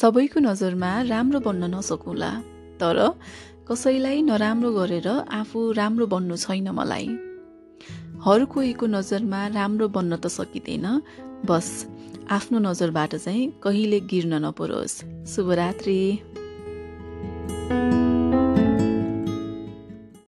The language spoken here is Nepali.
सबैको नजरमा राम्रो बन्न नसकौँला। तर कसैलाई नराम्रो गरेर आफू राम्रो बन्नु छैन मलाई। हर कोहीको नजरमा राम्रो बन्न त सकिँदैन। बस आफ्नो नजरबाट चाहिँ कहिले गिर्न नपरोस्। शुभरात्री।